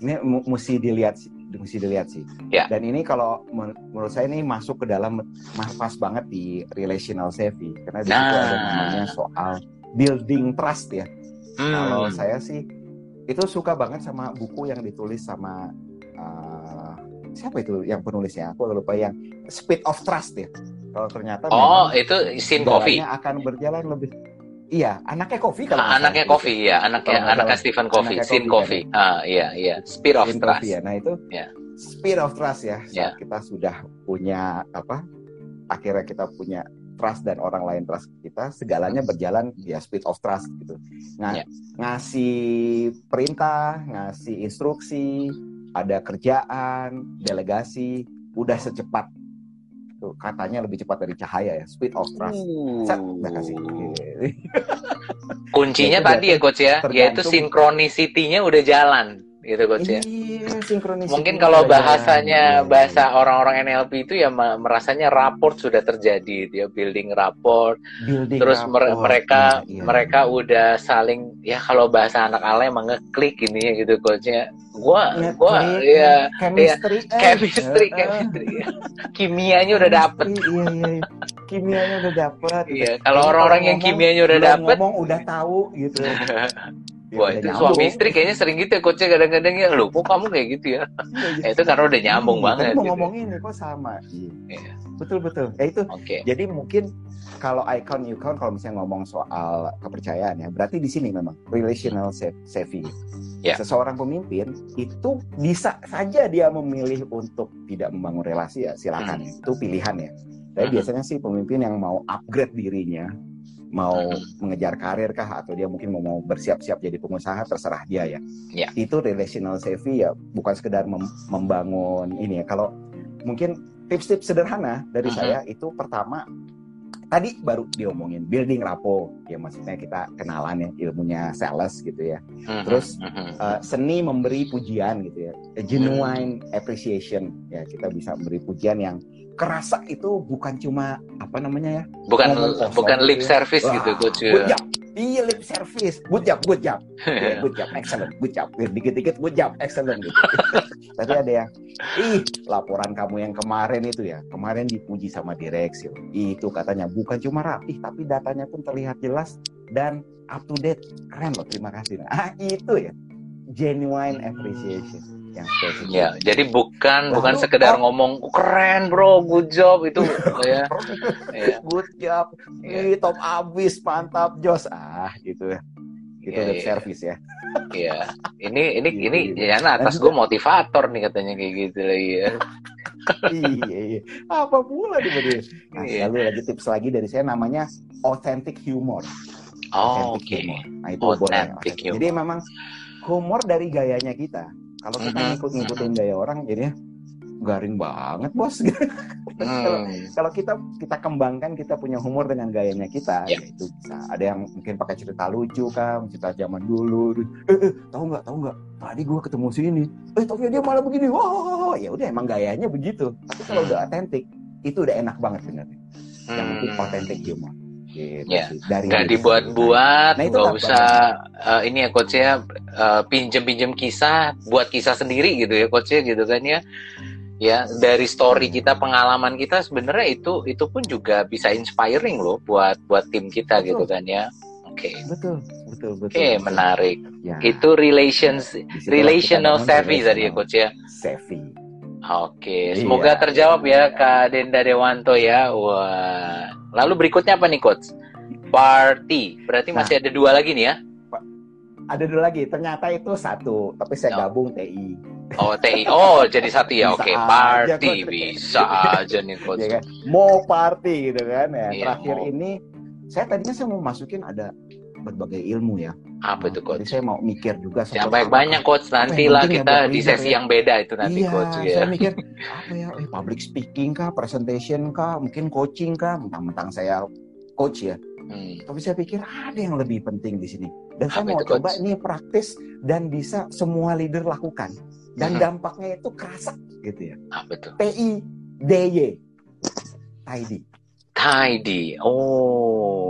ini mesti dilihat mesti dilihat sih. Yeah. Dan ini kalau menurut saya ini masuk ke dalam pas banget di relational savvy karena di situ ada namanya soal building trust ya. Hmm. Kalau saya sih itu suka banget sama buku yang ditulis sama uh, siapa itu yang penulisnya? Aku lupa yang Speed of Trust ya. Kalau ternyata Oh, itu Sin Coffee akan berjalan lebih Iya, anaknya Coffee kalau ah, anaknya Coffee ya, anaknya kalau anaknya Stephen Coffee, Sin Coffee. Kan, ya? Ah, iya, iya, Speed of Trust. Coffee, ya. Nah, itu yeah. Speed of Trust ya. Saat yeah. kita sudah punya apa? Akhirnya kita punya trust dan orang lain trust kita, segalanya berjalan ya speed of trust gitu. Nah, yeah. ngasih perintah, ngasih instruksi, ada kerjaan, delegasi, udah secepat Tuh, katanya lebih cepat dari cahaya ya, speed of trust. Uh. Set, udah kasih. Kuncinya tadi ya coach ya, yaitu sinkronisitinya udah jalan gitu coach ya. Iya, Mungkin kalau bahasanya bahasa orang-orang NLP itu ya merasanya raport sudah terjadi, dia building raport. Building terus rapport. mereka iya, iya. mereka udah saling ya kalau bahasa anak ala emang ngeklik ini ya gitu coachnya. Gua Nge gua ya chemistry ya, eh. chemistry, uh, chemistry. Kimianya udah dapet. Iya, iya, iya. Kimianya udah dapet. Iya, kalau orang-orang yang kimianya udah dapet ngomong udah tahu gitu. Ya, Wah itu nyambung. suami istri kayaknya sering gitu ya coachnya kadang-kadang ya lu kok kamu kayak gitu ya. ya itu karena udah nyambung hmm, banget. Mau gitu. ngomongin nih kok sama. Iya. Betul betul. Ya itu. Okay. Jadi mungkin kalau icon you count kalau misalnya ngomong soal kepercayaan ya berarti di sini memang relational savvy. Yeah. Seseorang pemimpin itu bisa saja dia memilih untuk tidak membangun relasi ya silakan hmm. itu pilihan ya. Tapi hmm. biasanya sih pemimpin yang mau upgrade dirinya mau mengejar karir kah atau dia mungkin mau, mau bersiap-siap jadi pengusaha terserah dia ya. Yeah. Itu relational savvy ya bukan sekedar mem membangun ini ya. Kalau mungkin tips-tips sederhana dari uh -huh. saya itu pertama tadi baru diomongin building rapo ya maksudnya kita kenalan ya ilmunya sales gitu ya terus uh, seni memberi pujian gitu ya a genuine appreciation ya kita bisa memberi pujian yang kerasa itu bukan cuma apa namanya ya? Bukan bukan lip ya. service Wah, gitu coach ya Iya lip service, good job, good job, yeah, good job, excellent, good job, dikit-dikit good job, excellent gitu. Tapi ada yang, ih laporan kamu yang kemarin itu ya, kemarin dipuji sama direksi, itu katanya bukan cuma rapih, tapi datanya pun terlihat jelas dan up to date, keren loh, terima kasih. Ah itu ya, genuine appreciation yang spesifik. Ya, jadi bukan Lalu, bukan sekedar oh, ngomong keren bro, good job itu ya. ya. Good job. Ya. Ini top abis, mantap Jos. Ah, gitu ya. Itu ya, ya. service ya. Iya. Ini ini gitu, ini gitu. ya nah, atas gue motivator nih katanya kayak gitu lagi ya. iya, iya. Apa pula di dia? Nah, iya. lalu lagi tips lagi dari saya namanya authentic humor. Oh, oke. Okay. Nah, itu authentic boleh. Humor. Jadi memang humor dari gayanya kita kalau kita ngikut ngikutin gaya orang jadinya garing banget bos. Mm. kalau kita kita kembangkan kita punya humor dengan gayanya kita yeah. itu bisa. Ada yang mungkin pakai cerita lucu kan cerita zaman dulu. Eh, eh tahu nggak tahu nggak? Tadi gue ketemu sini eh tapi dia malah begini. Wah ya udah emang gayanya begitu. Tapi kalau mm. udah otentik itu udah enak banget sebenarnya. Yang penting hmm. otentik humor Gitu ya. Dari nggak dibuat-buat, nah, nggak usah uh, ini ya coach ya uh, pinjem-pinjem kisah, buat kisah sendiri gitu ya coach ya gitu kan ya. Ya dari story kita, pengalaman kita sebenarnya itu itu pun juga bisa inspiring loh buat buat tim kita betul. gitu kan ya. Oke. Okay. Betul, betul, betul. Oke, okay, menarik. Ya. Itu relations relational savvy tadi ya coach ya. Savvy. Oke, iya. semoga terjawab ya Kak Denda Dewanto ya. Wah. Lalu berikutnya apa nih coach? Party. Berarti nah, masih ada dua lagi nih ya? Ada dua lagi. Ternyata itu satu, tapi saya oh. gabung TI. Oh TI. Oh jadi satu ya. Oke, okay. party aja, bisa aja nih coach. Ya kan? Mau party gitu kan ya. Iya, Terakhir mau. ini saya tadinya saya mau masukin ada berbagai ilmu ya. Apa itu coach? Jadi saya mau mikir juga. Yang banyak-banyak coach. Nanti lah kita di sesi ya. yang beda itu nanti iya, coach. Ya. Saya mikir apa ya? Eh, public speaking kah, presentation kah, mungkin coaching kah? Mentang-mentang saya coach ya. Hmm. Tapi saya pikir ada yang lebih penting di sini. Dan apa saya mau itu, coba coach? ini praktis dan bisa semua leader lakukan. Dan hmm. dampaknya itu kerasa gitu ya. Apa itu? TI DY. Tidy. Tidy. Oh.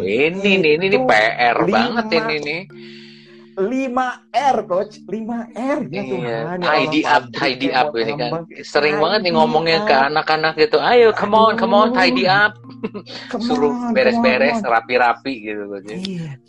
Oh, ini nih, ini nih PR lima, banget ini nih. 5R coach, 5R ya iya. Tuhan. Tidy up, tidy up ini kan. Sering tidy banget nih ngomongnya up. ke anak-anak gitu. Ayo come on, come on, tidy up. Suruh beres-beres, rapi-rapi gitu coach. Iya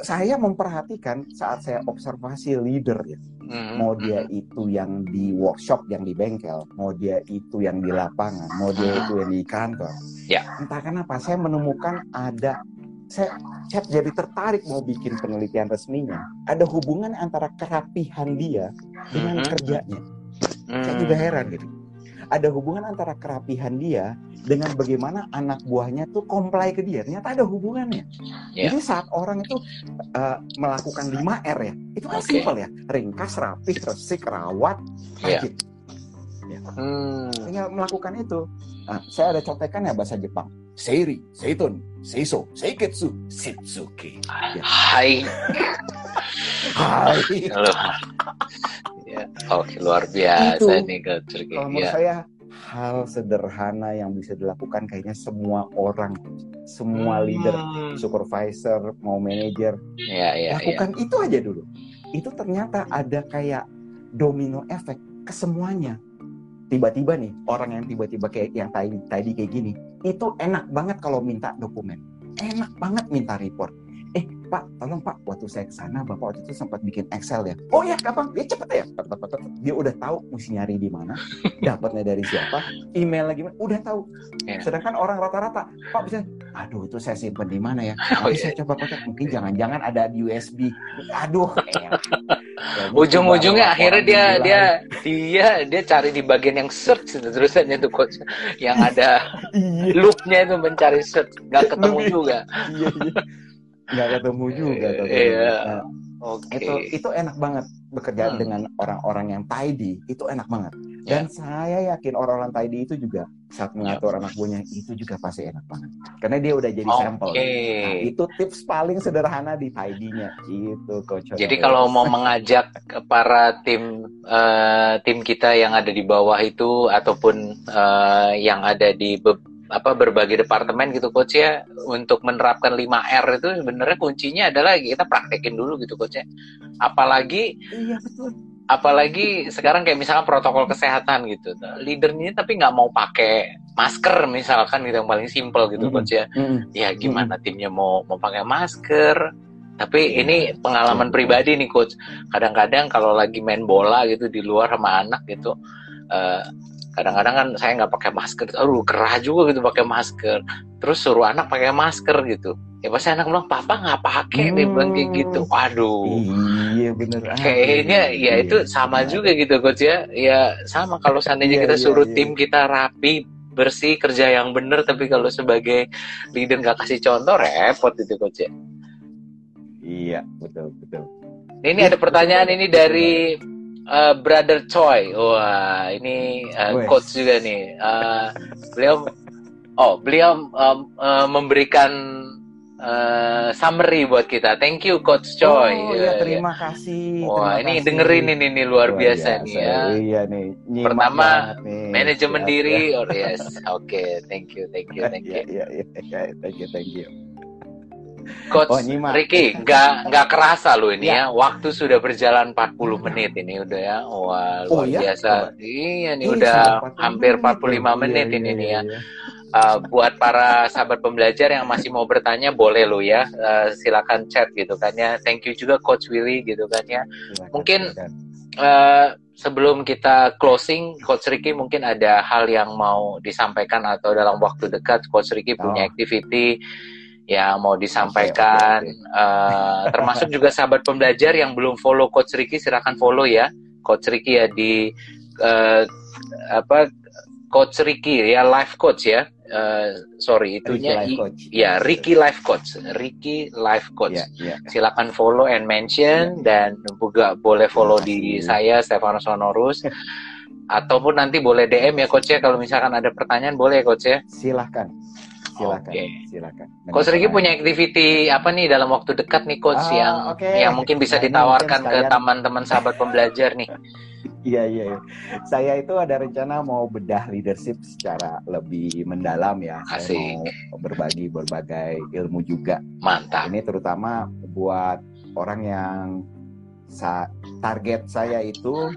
saya memperhatikan saat saya observasi leader ya, mm-hmm. mau dia itu yang di workshop, yang di bengkel, mau dia itu yang di lapangan, mau dia itu yang di kantor. Yeah. Entah kenapa saya menemukan ada saya, saya jadi tertarik mau bikin penelitian resminya. Ada hubungan antara kerapihan dia dengan mm-hmm. kerjanya. Mm-hmm. Saya juga heran gitu ada hubungan antara kerapihan dia dengan bagaimana anak buahnya tuh comply ke dia. Ternyata ada hubungannya. Yeah. Jadi saat orang itu uh, melakukan 5R ya, itu kan okay. simpel ya. Ringkas, rapih, resik, rawat, rajin. Yeah. Ya. Hmm. Tinggal melakukan itu. Nah, saya ada contekan ya bahasa Jepang. Seiri, Seitun, Seiso, Seiketsu, Sitsuki. Ya. Hai. Hai. Ya. Oke, luar biasa itu, nih Coach Kalau menurut ya. saya hal sederhana yang bisa dilakukan kayaknya semua orang, semua hmm. leader, supervisor, mau manager, ya, ya, lakukan ya. itu aja dulu. Itu ternyata ada kayak domino efek ke semuanya. Tiba-tiba nih orang yang tiba-tiba kayak yang tadi tadi kayak gini, itu enak banget kalau minta dokumen, enak banget minta report Pak, tolong Pak, waktu saya ke sana, Bapak waktu itu sempat bikin Excel ya. Oh ya, gampang, dia cepet ya. Dia udah tahu mesti nyari di mana, dapatnya dari siapa, email lagi udah tahu. Yeah. Sedangkan orang rata-rata, Pak bisa, aduh itu saya simpen di mana ya? Oh, yeah. saya coba kotak, mungkin jangan-jangan ada di USB. Aduh, eh. ujung-ujungnya akhirnya dia dia dia dia cari di bagian yang search terusannya tuh coach yang ada iya. loopnya itu mencari search nggak ketemu juga iya, iya nggak ketemu juga tuh. Iya. Nah, okay. Itu itu enak banget bekerja hmm. dengan orang-orang yang tidy itu enak banget. Dan yeah. saya yakin orang-orang tadi itu juga saat mengatur yeah. anak buahnya itu juga pasti enak banget. Karena dia udah jadi okay. sampel. Nah, itu tips paling sederhana di ID-nya itu coach. Jadi kalau mau mengajak para tim uh, tim kita yang ada di bawah itu ataupun uh, yang ada di apa berbagai departemen gitu coach ya untuk menerapkan 5R itu sebenarnya kuncinya adalah kita praktekin dulu gitu coach ya. Apalagi iya betul. Apalagi sekarang kayak misalkan protokol kesehatan gitu. Leadernya tapi nggak mau pakai masker misalkan gitu yang paling simple gitu mm -hmm. coach ya. Mm -hmm. Ya gimana timnya mau mau pakai masker? Tapi iya. ini pengalaman pribadi nih coach. Kadang-kadang kalau lagi main bola gitu di luar sama anak gitu, uh, kadang-kadang kan saya nggak pakai masker. Aduh kerah juga gitu pakai masker. Terus suruh anak pakai masker gitu. Ya pasti anak bilang papa nggak pakai hmm. dia bilang kayak gitu. Waduh. Iya bener kayaknya ya iya. itu sama juga gitu coach ya. Ya sama kalau seandainya iya, kita iya, suruh iya, tim kita rapi bersih kerja yang bener tapi kalau sebagai leader nggak kasih contoh repot itu coach ya. Iya betul betul. Ini ada pertanyaan ini dari uh, Brother Choi. Wah, ini uh, coach juga nih. Uh, beliau oh, beliau um, uh, memberikan uh, summary buat kita. Thank you Coach Choi. Oh ya, terima kasih. Wah, terima ini kasih. dengerin ini nih luar biasa biasa nih ya. Iya nih. Pertama nih. manajemen diri. Oh yes. Oke, okay. thank you, thank you, thank you. Iya, iya, iya, thank you, thank you. Coach oh, Ricky, nggak nggak kerasa loh ini ya. ya. Waktu sudah berjalan 40 menit ini udah ya. Wah, luar oh, ya? biasa. Oh. Iya nih Ih, udah hampir 45 menit, menit iya, ini iya, nih ya. Iya. Uh, buat para sahabat pembelajar yang masih mau bertanya boleh lo ya uh, silakan chat gitu kan ya thank you juga coach Willy gitu kan ya silakan, mungkin Uh, sebelum kita closing coach Ricky mungkin ada hal yang mau disampaikan atau dalam waktu dekat coach Ricky oh. punya activity yang mau disampaikan okay, okay. Uh, termasuk juga sahabat pembelajar yang belum follow coach Ricky silahkan follow ya coach Ricky ya di uh, apa coach Ricky ya life coach ya uh, sorry itunya Ricky coach. ya Ricky life coach Ricky life coach yeah, yeah. silakan follow and mention yeah. dan juga boleh follow di saya Stefano Sonorus ataupun nanti boleh DM ya coach ya kalau misalkan ada pertanyaan boleh ya coach ya silahkan silakan okay. silakan. Coach Riki punya activity apa nih dalam waktu dekat nih coach ah, yang okay. yang mungkin bisa nah, ditawarkan ke teman-teman sahabat pembelajar nih? Iya, iya iya. Saya itu ada rencana mau bedah leadership secara lebih mendalam ya. Asik. saya mau berbagi berbagai ilmu juga. Mantap. Ini terutama buat orang yang sa target saya itu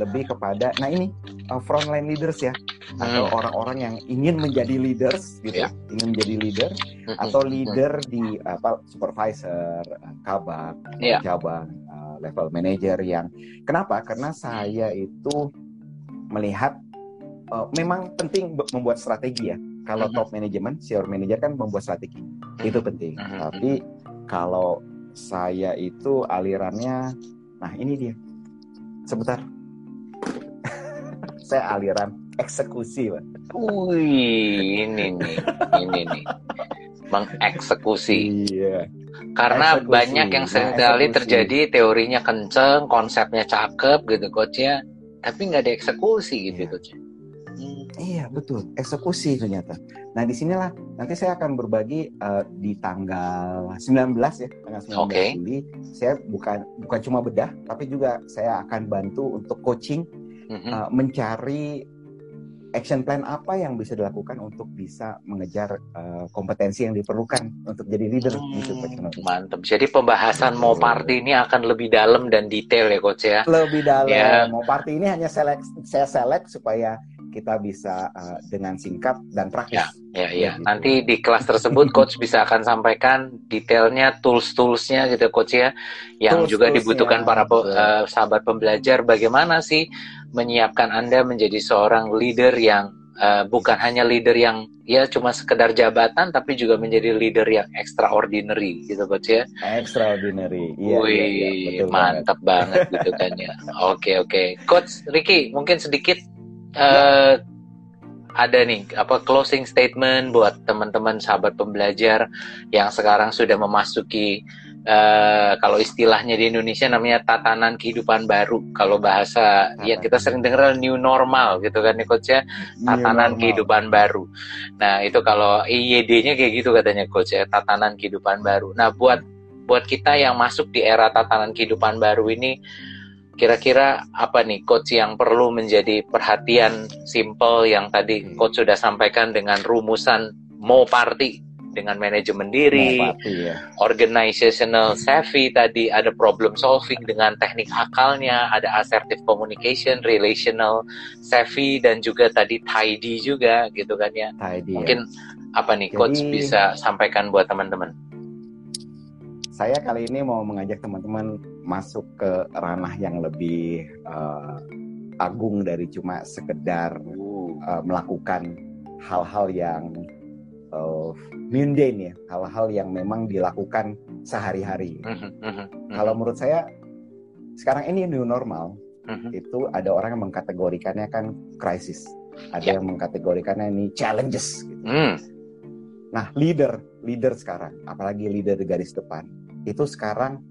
lebih kepada nah ini uh, frontline leaders ya atau hmm. orang-orang yang ingin menjadi leaders gitu yeah. ingin menjadi leader hmm. atau leader di apa supervisor uh, kabak yeah. cabang uh, level manager yang kenapa karena saya itu melihat uh, memang penting membuat strategi ya kalau hmm. top manajemen senior manager kan membuat strategi itu penting tapi kalau saya itu alirannya nah ini dia sebentar saya aliran eksekusi pak wih ini nih ini nih mengeksekusi iya karena eksekusi. banyak yang sering kali nah, terjadi teorinya kenceng konsepnya cakep gitu coach ya tapi nggak ada eksekusi gitu iya. coach Iya betul, eksekusi ternyata. Nah di sinilah nanti saya akan berbagi uh, di tanggal 19 ya, tanggal 19 okay. Juli. Saya bukan bukan cuma bedah, tapi juga saya akan bantu untuk coaching mm-hmm. uh, mencari action plan apa yang bisa dilakukan untuk bisa mengejar uh, kompetensi yang diperlukan untuk jadi leader hmm, gitu Mantap. Jadi pembahasan mau party ini akan lebih dalam dan detail ya coach ya. Lebih dalam. Yeah. Mau party ini hanya select saya select supaya kita bisa uh, dengan singkat dan praktis. Ya, ya, ya. Gitu. Nanti di kelas tersebut coach bisa akan sampaikan detailnya tools-toolsnya gitu coach ya, yang tools juga dibutuhkan para uh, sahabat pembelajar. Bagaimana sih menyiapkan anda menjadi seorang leader yang uh, bukan hanya leader yang ya cuma sekedar jabatan, tapi juga menjadi leader yang extraordinary gitu coach ya. Extraordinary, iya. Wih, iya, iya, betul mantap banget. banget gitu kan ya. Oke oke, coach Ricky mungkin sedikit uh, ada nih apa closing statement buat teman-teman sahabat pembelajar yang sekarang sudah memasuki uh, kalau istilahnya di Indonesia namanya tatanan kehidupan baru. Kalau bahasa ya kita sering dengar new normal gitu kan nih coach ya, tatanan kehidupan baru. Nah, itu kalau IYD-nya kayak gitu katanya coach ya, tatanan kehidupan baru. Nah, buat buat kita yang masuk di era tatanan kehidupan baru ini kira-kira apa nih coach yang perlu menjadi perhatian simple yang tadi hmm. coach sudah sampaikan dengan rumusan mau party dengan manajemen diri, ya. organizational savvy tadi ada problem solving dengan teknik akalnya, ada assertive communication, relational savvy dan juga tadi tidy juga gitu kan ya. Tidy, ya. Mungkin ya. apa nih coach Jadi, bisa sampaikan buat teman-teman? Saya kali ini mau mengajak teman-teman masuk ke ranah yang lebih uh, agung dari cuma sekedar uh, melakukan hal-hal yang uh, mundane ya, hal-hal yang memang dilakukan sehari-hari. Uh -huh. Kalau menurut saya sekarang ini new normal -huh. itu ada orang yang mengkategorikannya kan krisis, ada yeah. yang mengkategorikannya ini challenges. Gitu. Mm. Nah leader, leader sekarang, apalagi leader di garis depan, itu sekarang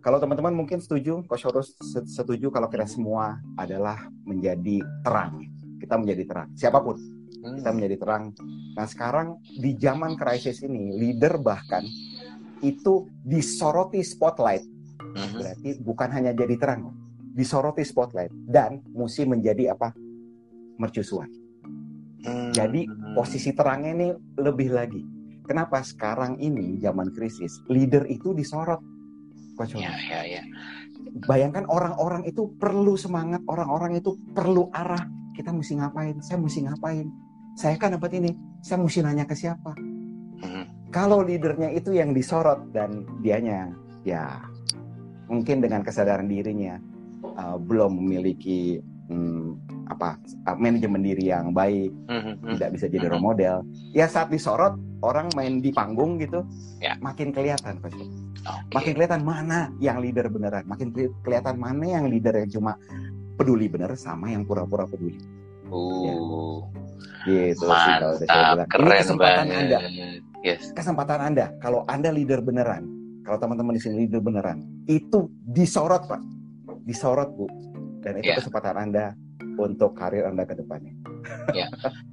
kalau teman-teman mungkin setuju, Coach Horus setuju kalau kita semua adalah menjadi terang. Kita menjadi terang, siapa pun hmm. kita menjadi terang. Nah sekarang di zaman krisis ini, leader bahkan itu disoroti spotlight. Hmm. Berarti bukan hanya jadi terang, disoroti spotlight dan mesti menjadi apa? Mercusuar. Hmm. Jadi posisi terangnya ini lebih lagi. Kenapa sekarang ini zaman krisis leader itu disorot? Ya, ya, ya. Bayangkan orang-orang itu perlu semangat, orang-orang itu perlu arah. Kita mesti ngapain? Saya mesti ngapain? Saya kan dapat ini, saya mesti nanya ke siapa. Hmm. Kalau leadernya itu yang disorot dan dianya ya mungkin dengan kesadaran dirinya uh, belum memiliki um, apa uh, manajemen diri yang baik, hmm, hmm, tidak bisa jadi role model. Ya saat disorot orang main di panggung gitu, ya. makin kelihatan pasti. Okay. Makin kelihatan mana yang leader beneran, makin kelihatan mana yang leader yang cuma peduli bener sama yang pura-pura peduli. Oh. Ya. Gitu Mantap, sih kalau keren Ini kesempatan banget. Anda. Yes. Kesempatan Anda kalau Anda leader beneran, kalau teman-teman di sini leader beneran, itu disorot, Pak. Disorot, Bu. Dan itu yeah. kesempatan Anda untuk karir Anda ke depannya. Ya.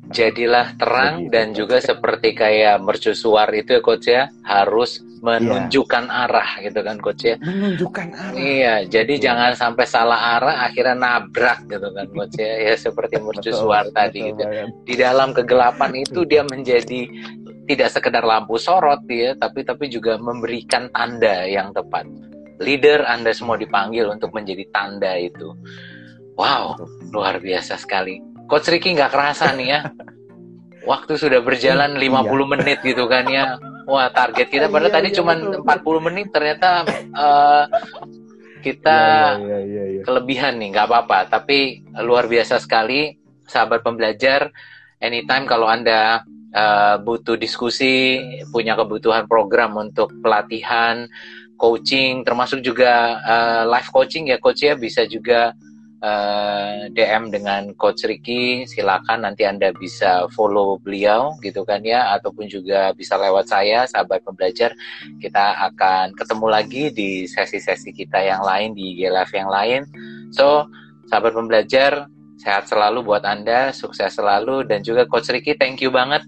Jadilah terang dan juga seperti kayak mercusuar itu ya coach ya, harus menunjukkan yeah. arah gitu kan coach ya. Menunjukkan arah. Iya, jadi yeah. jangan sampai salah arah akhirnya nabrak gitu kan coach ya. Ya seperti mercusuar tadi gitu. Di dalam kegelapan itu dia menjadi tidak sekedar lampu sorot ya, tapi tapi juga memberikan tanda yang tepat. Leader Anda semua dipanggil untuk menjadi tanda itu. Wow, luar biasa sekali. Coach Ricky nggak kerasa nih ya. Waktu sudah berjalan 50 iya. menit gitu kan ya. Wah, target kita padahal iya, tadi iya, cuma 40 menit ternyata uh, kita iya, iya, iya, iya. kelebihan nih, nggak apa-apa. Tapi luar biasa sekali, sahabat pembelajar. Anytime kalau Anda uh, butuh diskusi, punya kebutuhan program untuk pelatihan, coaching, termasuk juga uh, live coaching ya coach ya, bisa juga uh, eh, DM dengan Coach Ricky, silakan nanti Anda bisa follow beliau gitu kan ya, ataupun juga bisa lewat saya, sahabat pembelajar. Kita akan ketemu lagi di sesi-sesi kita yang lain, di IG Live yang lain. So, sahabat pembelajar, sehat selalu buat Anda, sukses selalu, dan juga Coach Ricky, thank you banget.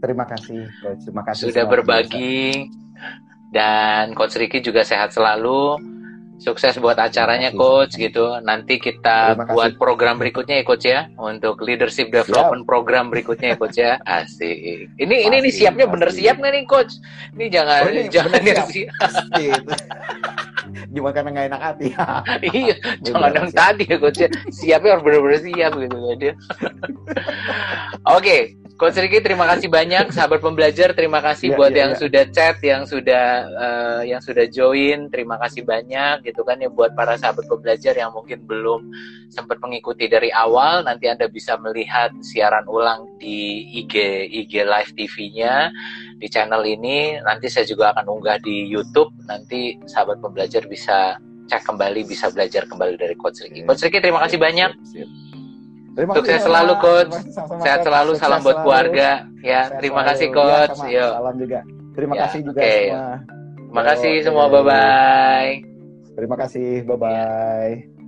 Terima kasih, Coach. Terima kasih. Sudah berbagi. Biasa. Dan Coach Ricky juga sehat selalu Sukses buat acaranya coach gitu. Nanti kita buat program berikutnya ya coach ya untuk leadership development Siap. program berikutnya ya coach ya. Asik. Ini pasti, ini ini siapnya pasti. bener siap nggak nih coach? Ini jangan oh, ini jangan siap. siap. Cuma karena nggak enak hati. iya, jangan yang tadi ya coach ya. Siapnya harus bener-bener siap gitu dia. Oke, Coach Ricky terima kasih banyak. Sahabat pembelajar terima kasih yeah, buat yeah, yang yeah. sudah chat yang sudah uh, yang sudah join. Terima kasih banyak gitu kan ya buat para sahabat pembelajar yang mungkin belum sempat mengikuti dari awal. Nanti Anda bisa melihat siaran ulang di IG IG Live TV-nya di channel ini. Nanti saya juga akan unggah di YouTube. Nanti sahabat pembelajar bisa cek kembali bisa belajar kembali dari Coach Ricky. Coach Ricky terima kasih banyak. Terima Sukses kasih, selalu coach. Sehat selalu, Sukses salam buat selalu. keluarga. Ya, Sehat terima selalu. kasih coach. Ya, Salam juga. Terima ya, kasih juga okay. semua. Makasih oh, semua, bye-bye. Terima kasih, bye-bye.